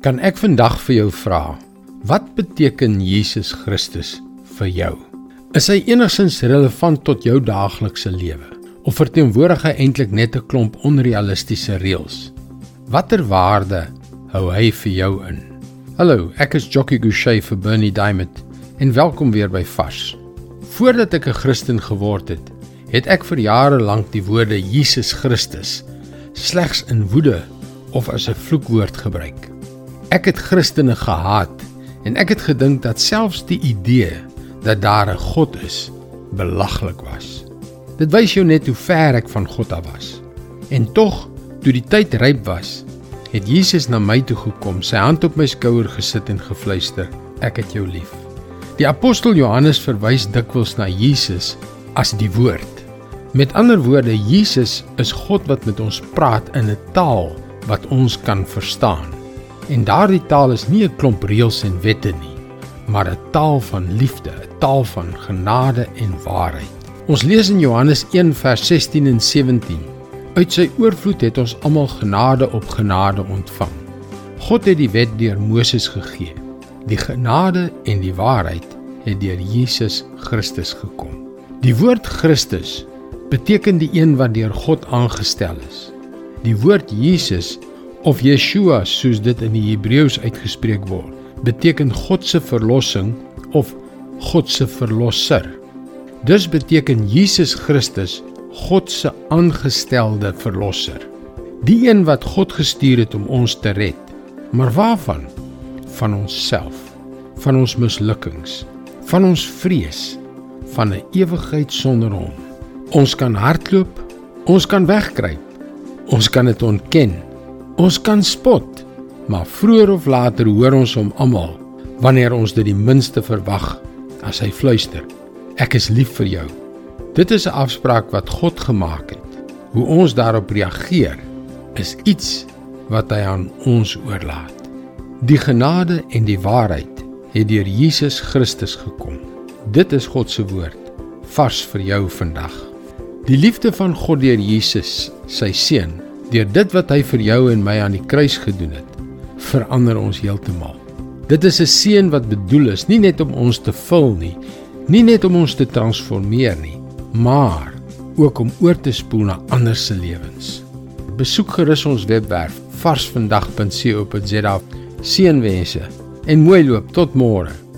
Kan ek vandag vir jou vra, wat beteken Jesus Christus vir jou? Is hy enigsins relevant tot jou daaglikse lewe of verteenwoordig hy eintlik net 'n klomp onrealistiese reëls? Watter waarde hou hy vir jou in? Hallo, ek is Jockey Gouchee vir Bernie Diamond en welkom weer by Fas. Voordat ek 'n Christen geword het, het ek vir jare lank die woorde Jesus Christus slegs in woede of as 'n vloekwoord gebruik. Ek het Christene gehaat en ek het gedink dat selfs die idee dat daar 'n God is belaglik was. Dit wys jou net hoe ver ek van God af was. En tog, toe die tyd ryp was, het Jesus na my toe gekom, sy hand op my skouer gesit en gefluister: "Ek het jou lief." Die apostel Johannes verwys dikwels na Jesus as die woord. Met ander woorde, Jesus is God wat met ons praat in 'n taal wat ons kan verstaan. En daardie taal is nie 'n klomp reëls en wette nie, maar 'n taal van liefde, 'n taal van genade en waarheid. Ons lees in Johannes 1 vers 16 en 17. Uit sy oorvloed het ons almal genade op genade ontvang. God het die wet deur Moses gegee. Die genade en die waarheid het deur Jesus Christus gekom. Die woord Christus beteken die een wat deur God aangestel is. Die woord Jesus of Yeshua soos dit in die Hebreëus uitgespreek word, beteken God se verlossing of God se verlosser. Dus beteken Jesus Christus God se aangestelde verlosser. Die een wat God gestuur het om ons te red. Maar waarvan? Van onsself, van ons mislukkings, van ons vrees, van 'n ewigheid sonder hom. Ons kan hardloop, ons kan wegkruip. Ons kan dit ontken Ons kan spot, maar vroeër of later hoor ons hom almal wanneer ons dit die minste verwag as hy fluister: Ek is lief vir jou. Dit is 'n afspraak wat God gemaak het. Hoe ons daarop reageer is iets wat hy aan ons oorlaat. Die genade en die waarheid het deur Jesus Christus gekom. Dit is God se woord vars vir jou vandag. Die liefde van God deur Jesus, sy seun, Deur dit wat hy vir jou en my aan die kruis gedoen het, verander ons heeltemal. Dit is 'n seën wat bedoel is nie net om ons te vul nie, nie net om ons te transformeer nie, maar ook om oor te spoel na ander se lewens. Besoek gerus ons webwerf varsvandag.co.za. Seënwense en mooi loop tot môre.